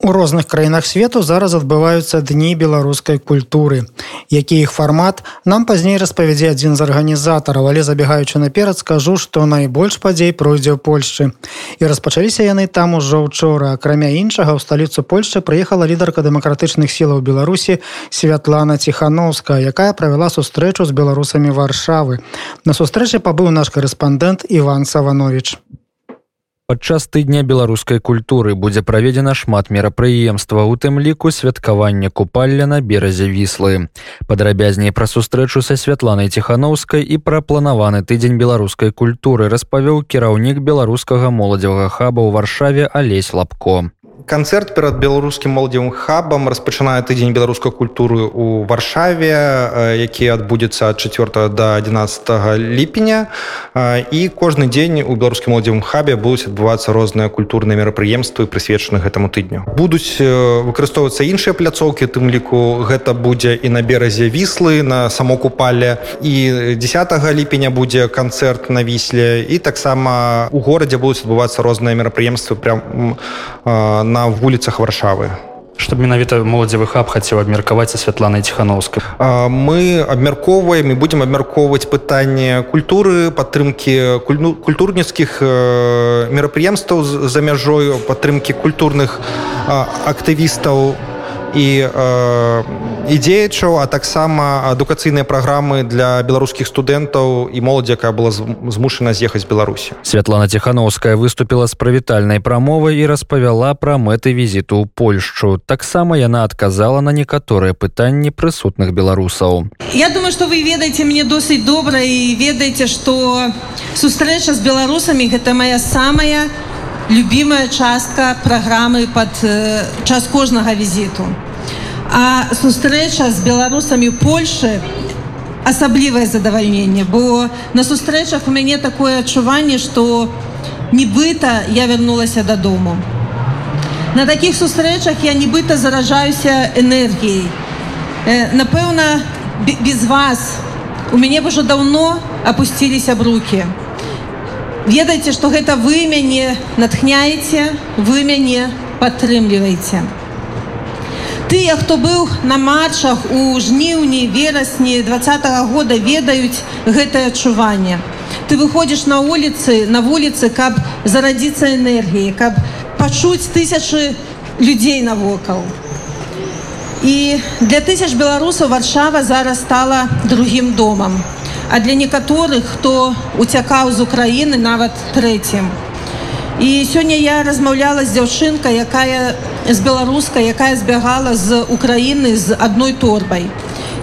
У розных краінах свету зараз адбываюцца дні беларускай культуры. Які іх фармат нам пазней распавядзе адзін з арганізатараў, але забегаючы наперад скажу, што найбольш падзей пройдзе ў Польшчы. І распачаліся яны там ужо ўчора. Акрамя іншага ў сталіцу Польшчы прыехала лідарка дэмакратычных сілаў Беларусі Святлана Ціхановская, якая правяла сустрэчу з беларусамі варшавы. На сустрэчы пабыў наш корэспандэнт Іван Саванович. Падчас тыдня беларускай культуры будзе праведзена шмат мерапрыемства у тым ліку святкавання купалля на беразе віслы. Падрабязней пра сустрэчу са святланай ціхановскай і прапланаваны тыдзень беларускай культуры распавёў кіраўнік беларускага моладзевага хаба ў варшаве алесь лапко канцэрт перад беларускім моладзевым хабам распачынае тыдзень беларускай культуры ў варшаве які адбудзецца ад 4 до 11 ліпеня. І кожны дзень у беларускім моладзевым хабе будуць адбывацца розныя культурныя мерапрыемствы прысвечаны гэтаму тыдню. Будуць выкарыстоўвацца іншыя пляцоўкі тым ліку гэта будзе і на беразе віслы на само купале і 10 ліпеня будзе канцэрт на вісле. І таксама у горадзе будуць адбывацца розныя мерапрыемствы прям на на вуліцах варшавы. Чтобы менавіта моладзевы хаб хацеў абмеркаваць са святланай ціхановскай мы абмяркоўваем і будзем абмяркоўваць пытанне культуры падтрымки культурніцкіх мерапрыемстваў за мяжою падтрымки культурных актывістаў і э, і дзеячаў а таксама адукацыйныя праграмы для беларускіх студэнтаў і моладзі якая была змушана з'ехаць беларусі. Святлана ціхановская выступила з правітальнай прамовай і распавяла пра мэты візіту ў польшчу. Таксама яна адказала на некаторыя пытанні прысутных беларусаў. Я думаю что вы ведаеце мне досыць добра і ведаеце что сустрэча з беларусамі гэта моя самая любимая частка праграмы под э, час кожнага візіту а сустрэча з беларусамі польши асаблівае задавальненне бо на сустрэчах у мяне такое адчуванне что нібыта я вярнулася дадому. На таких сустрэчах я нібыта заражаюся энергіяй. Напэўна без вас у мяне ўжо даўно опусціліся б руки ведаеце что гэта вы мяне натхняеце вы мяне падтрымліваеце тыя хто быў на матчах у жніўні верасні два -го года ведаюць гэтае адчуванне. Ты выходзіш на вуліцы на вуліцы каб зарадзіцца энергіі каб пачуць тысячы людзей навокал. І для тысяч беларусаў варшава зараз стала другім домам. У а для некаторых хто уцякаў з Украіны нават трэцім. І сёння я размаўляла з дзяўчынка, якая з беларуска, якая збягала з Украіны з адной торбай.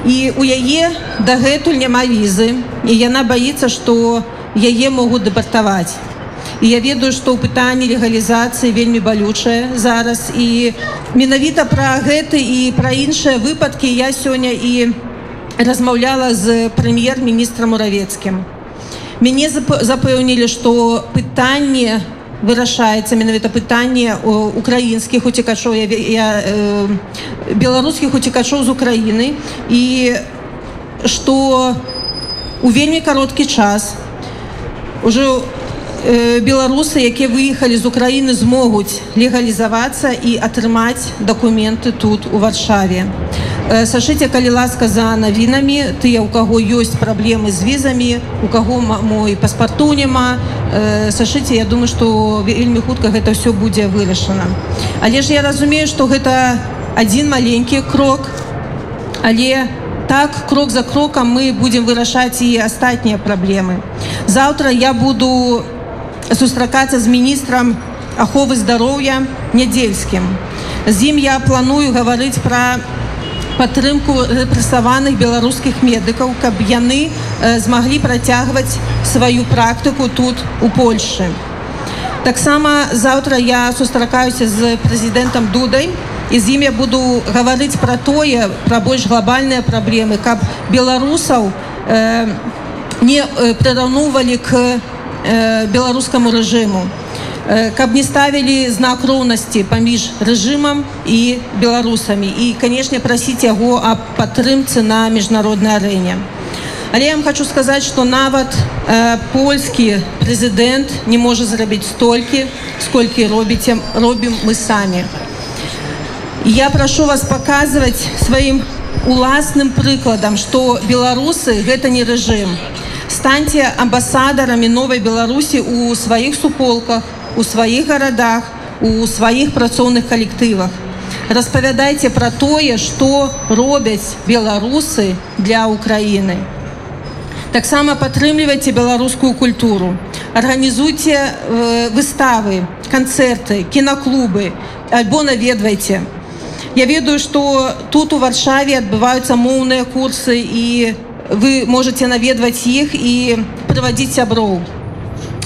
І у яе дагэтуль няма візы і яна баіцца, што яе могуць дэбартаваць. І я ведаю, што ў пытанні легалізацыі вельмі балючае зараз і менавіта пра гэты і пра іншыя выпадкі я сёння і размаўляла з прэм'ер-міністрам уравецкім. Мяне запэўнілі, што пытанне вырашаецца менавіта пытанне украінскіх уцікачоў я, я, э, беларускіх уцікачоў з Украіны і што у вельмі кароткі час ужо э, беларусы, якія выехалі з Украіны змогуць легалізавацца і атрымаць дакументы тут у варшаве. Сашыце калі ласка за навінамі тыя у каго ёсць праблемы з візамі у каго мой паспарту няма сашыце Я думаю што вельмі хутка гэта ўсё будзе вырашана. Але ж я разумею што гэта адзін маленькі крок але так крок за крокам мы будзем вырашаць і астатнія праблемы. Заўтра я буду сустракацца з міністрам аховы здароўя нядзельскім. З ім я планую гаварыць пра падтрымку рэпрэсаваных беларускіх медыкаў, каб яны э, змаглі працягваць сваю практыку тут у Польшы. Таксама заўтра я сустракаюся з прэзідэнтам дудай і з ім я буду гаварыць пра тое пра больш глобальныя праблемы, каб беларусаў э, не э, прыраўнувалі к э, беларускаму рэжыму каб не ставілі знак роўнасці паміж рэжымам і беларусамі і канешне прасіць яго аб падтрымцы на міжнароднай арэне але я вам хочу сказаць что нават э, польскі прэзідэнт не можа зрабіць столькі сколькі робіце робім мы самі я прошу вас показывать своим уласным прыкладам что беларусы гэта не рэжым станьте амбасадарамі новой беларусі у сваіх суполках у сваіх гарадах у сваіх працоўных калектывах распавядайце пра тое што робяць беларусы для украіны. Таксама падтрымлівайце беларускую культуру. Арганізуйце э, выставы канцэрты кінаклубы альбо наведвайце. Я ведаю што тут у варшаве адбываюцца моўныя курсы і вы можете наведваць іх і прывадзіць сяброў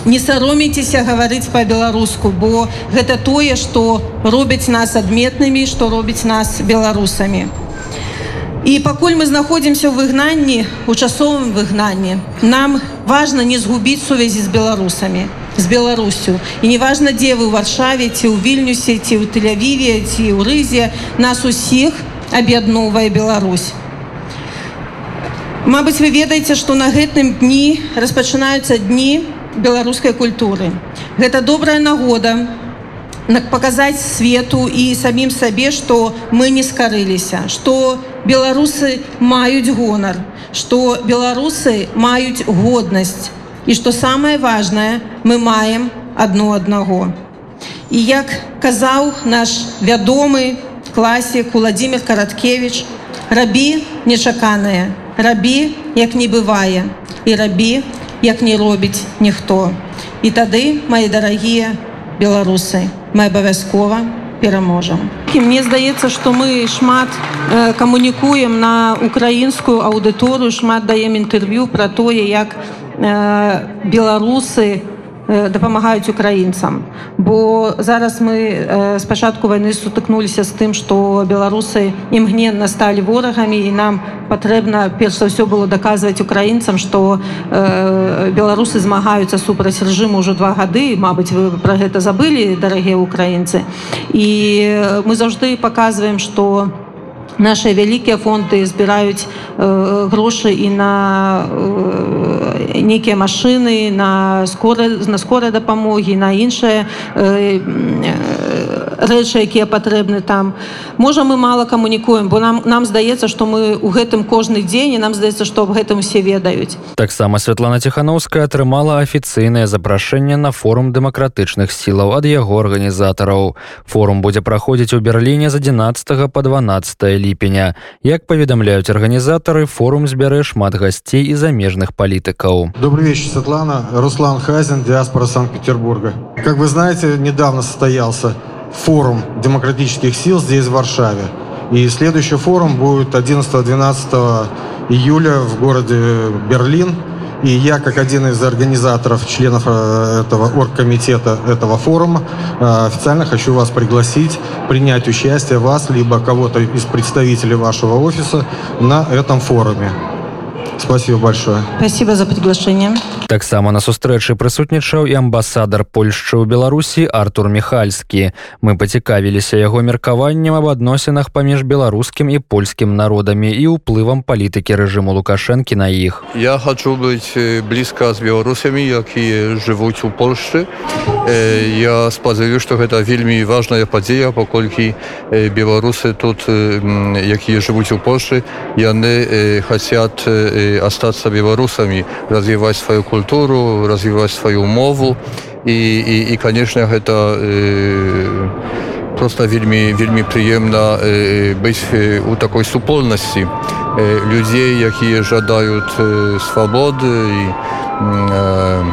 не саромейцеся гаварыць па-беларуску бо гэта тое што робяць нас адметнымі што робіць нас беларусамі. І пакуль мы знаходзімся ў выгнанні у часовым выгнанні нам важна не згубіць сувязі з беларусамі з беларусю. І неважна дзе вы ў варшаве ці ў вільнюсе ці ў тэлявіве ці ў рызе нас усіх аб'ядноўвае Беларусь. Мабыць вы ведаеце што на гэтым дні распачынаюцца дні беларускай культуры. Гэта добрая нагода паказаць свету і самім сабе што мы не скарыліся што беларусы маюць гонар што беларусы маюць годнасць. І што самае важнае мы маем адно аднаго. І як казаў наш вядомы класік владимир караткевич рабі нечаканае рабі як не бывае і рабі як не робіць ніхто. І тады мои дарагія беларусы мы абавязкова пераможам. І мне здаецца што мы шмат э, камунікуем на украінскую аўдыторыю шмат даем інтэрв'ю пра тое як Э, беларусы дапамагаюць украінцам бо зараз мы спачатку э, войны сутыкнуліся з тым што беларусы імгненна сталі ворагамі і нам патрэбна перш за ўсё было даказваць украінцам што беларусы змагаюцца супраць рэжыму ўжо два гады Мабыць вы пра гэта забылі дарагія украінцы і мы заўжды паказваем што у наши вялікія фонды збіраюць э, грошы і на э, нейкія машины на скоры на скорой дапамогі на іншыя э, рэчы якія патрэбны там. Можа мы мало камунікуем бо нам нам здаецца что мы у гэтым кожны дзень і нам здаецца что об гэтым усе ведаюць. Таксама Святлана тихохановская атрымала афіцыйнае запрашэнне на форум дэмакратычных сілаў ад яго арганізатараў. Форум будзе праходзіць у берліне з 11 по 12 ліпеня. Як паведамляюць арганізатары форум збярэ шмат гасцей і замежных палітыкаў добрый вечер Светлана руслан хазин диаспора санкт-петербурга как вы знаете недавно состоялся форум демократических сил здесь, в Варшаве. И следующий форум будет 11-12 июля в городе Берлин. И я, как один из организаторов, членов э, этого оргкомитета этого форума, э, официально хочу вас пригласить принять участие вас, либо кого-то из представителей вашего офиса на этом форуме. Спасибо большое. Спасибо за приглашение. Таксама на сустрэчы прысутнічаў і амбасадар Польшчы ў Беларусі Артур Михальскі. Мы пацікавіліся яго меркаваннем аб адносінах паміж беларускім і польскім народамі і ўплывам палітыкі рэжыму Лукашэнкі на іх. Я хочу быць блізка з беларусамі, якія жывуць у Польшчы. Я спадзяю, што гэта вельмі важная падзея, паколькі беларусы тут, якія жывуць у Польшчы, яны хацят остаться белорусами, развивать свою культуру, развивать свою мову. И, и, и конечно, это э, просто вельми, вельми приемно э, быть у такой супольности э, людей, которые жадают э, свободы и э,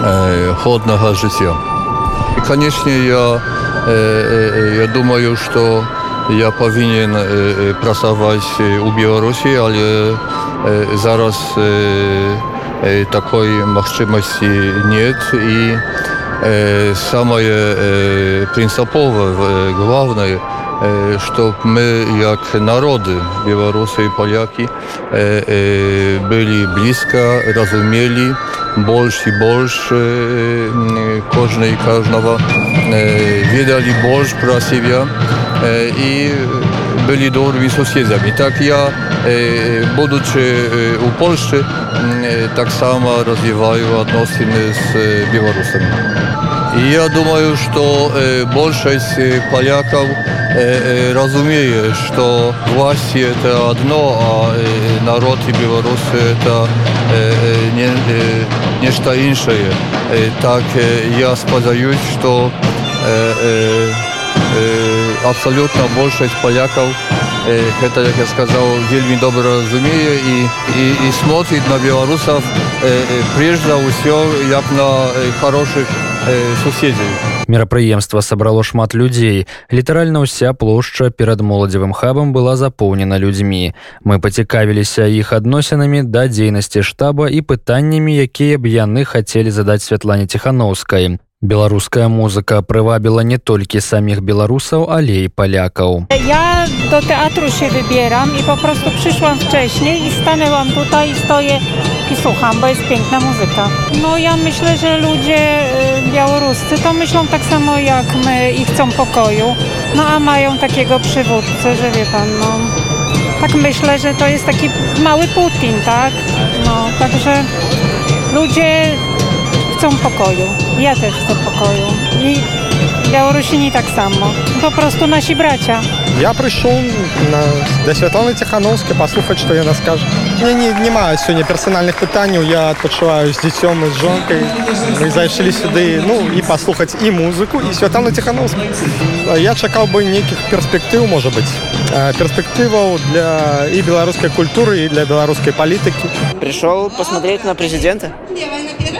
э, ходного життя. И, конечно, я, э, э, я думаю, что я повинен э, pracować u Białorusi, ale zaraz takiej możliwości nie i самое принциповое, главное, чтобы мы, как народы, белорусы и поляки, были близко, разумели больше и больше каждый и каждого, видали больше про себя и byli dobrymi sąsiadami. Tak ja, e, будучи u Polsce, tak samo rozwijają odnosiny z Białorusami. И я думаю, что э, большинство поляков э, э, разумеет, что власть это одно, а э, народ и белорусы это э, э, не, э, нечто иншее. Э, так э, я сподаюсь, что э, э, э, абсолютно большинство поляков это, як я сказал, вельмі добра разумее і, і, і смотрит на беларусов прежде ўсё як на хороших суседзей. Мерапрыемства сабрало шмат людзей. Літаральна ўся плошча перад моладзевым хабам была запоўнена людзьмі. Мы пацікавіліся іх адносінамі да дзейнасці штаба і пытаннямі, якія б яны хацелі задаць святлане ціханаўскай. Беларуская музыка прывабіла не толькі саміх беларусаў, але і палякаў. Ja do teatru się wybieram i po prostu przyszłam wcześniej i stanęłam tutaj i stoję słucham, bo jest piękna muzyka. No ja myślę, że ludzie y, białoruscy to myślą tak samo jak my i chcą pokoju, no a mają takiego przywódcę, że wie pan, no tak myślę, że to jest taki mały Putin, tak? No, także ludzie chcą pokoju. Ja też chcę pokoju. I Białorusini tak samo. Po prostu nasi bracia. Я прыйшоў на да святланы ціхановскай паслухаць што яна скажа мне не, не маюць сёння персанальных пытанняў я адпачуваю з дзіцём і з жонкай мы зайшлі сюды ну і паслухаць і музыку і святана ціхановска я чакаў бы нейкіх перспектыў можа быць перспектываў для і беларускай культуры і для беларускай палітыкі пришел посмотреть на президента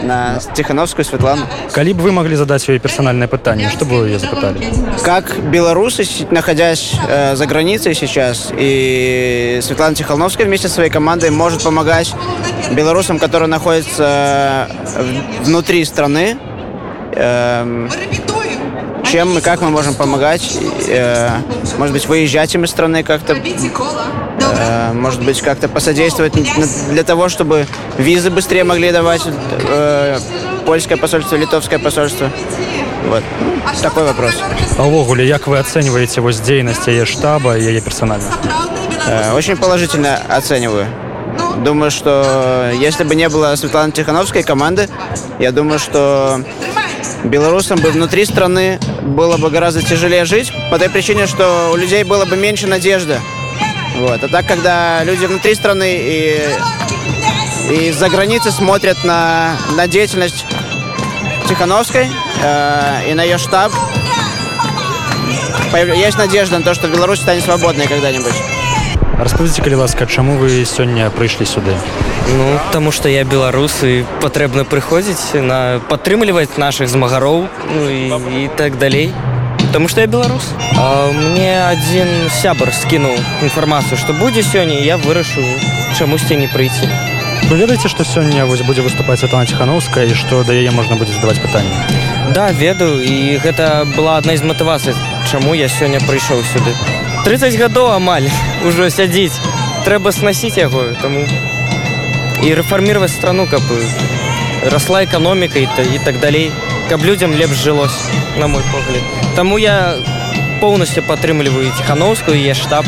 на Тихановскую Светлану. Калі бы вы могли задать свои персональные пытания, что бы вы ее запытали? Как белорусы, находясь э, за границей сейчас, и Светлана Тихановская вместе со своей командой может помогать белорусам, которые находятся внутри страны, э, чем и как мы можем помогать, э, может быть, выезжать им из страны как-то, э, может быть, как-то посодействовать для того, чтобы визы быстрее могли давать э, польское посольство, литовское посольство. Вот. Такой вопрос. А увогуле, как вы оцениваете его деятельность ее штаба и ее персонально? Э, очень положительно оцениваю. Думаю, что если бы не было Светланы Тихановской команды, я думаю, что белорусам бы внутри страны было бы гораздо тяжелее жить, по той причине, что у людей было бы меньше надежды. Вот. А так, когда люди внутри страны и, и за границы смотрят на, на деятельность Тихановской э, и на ее штаб, есть надежда на то, что Беларусь станет свободной когда-нибудь. Распавядзіце калі ласка чаму вы сёння прыйшлі сюды Ну таму што я беларус і патрэбна прыходзіць на падтрымліваць наших змагароў ну, і, і так далей Таму што я беларус а, мне адзін сябар скінуў інфармацыю што будзе сёння я вырашу чамусьці не прыйці Вы ведаеце што сёння вось будзе выступаць Атана ціхановская і што да яе можна будзе задаваць пытанне Да ведаю і гэта была адна з матывацый чаму я сёння прыйшоў сюды 30 гадоў амаль ужо сядзіць трэба снасіць яго таму і рэфармировать страну каб расла эканоміка і, і так далей каб людзям лепш жылось на мой погляд Таму я полностью падтрымліваю ціхановскую е штаб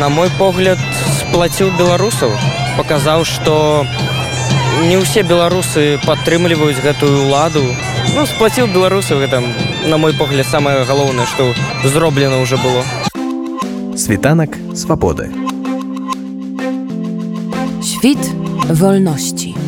на мой погляд сплаціў беларусаў показаў что не ўсе беларусы падтрымліваюць гэтую ладу ну сплаціў беларусаў гэта на мой погляд самое галоўнае что зроблена уже было Світанак свабоды. Świt wolności.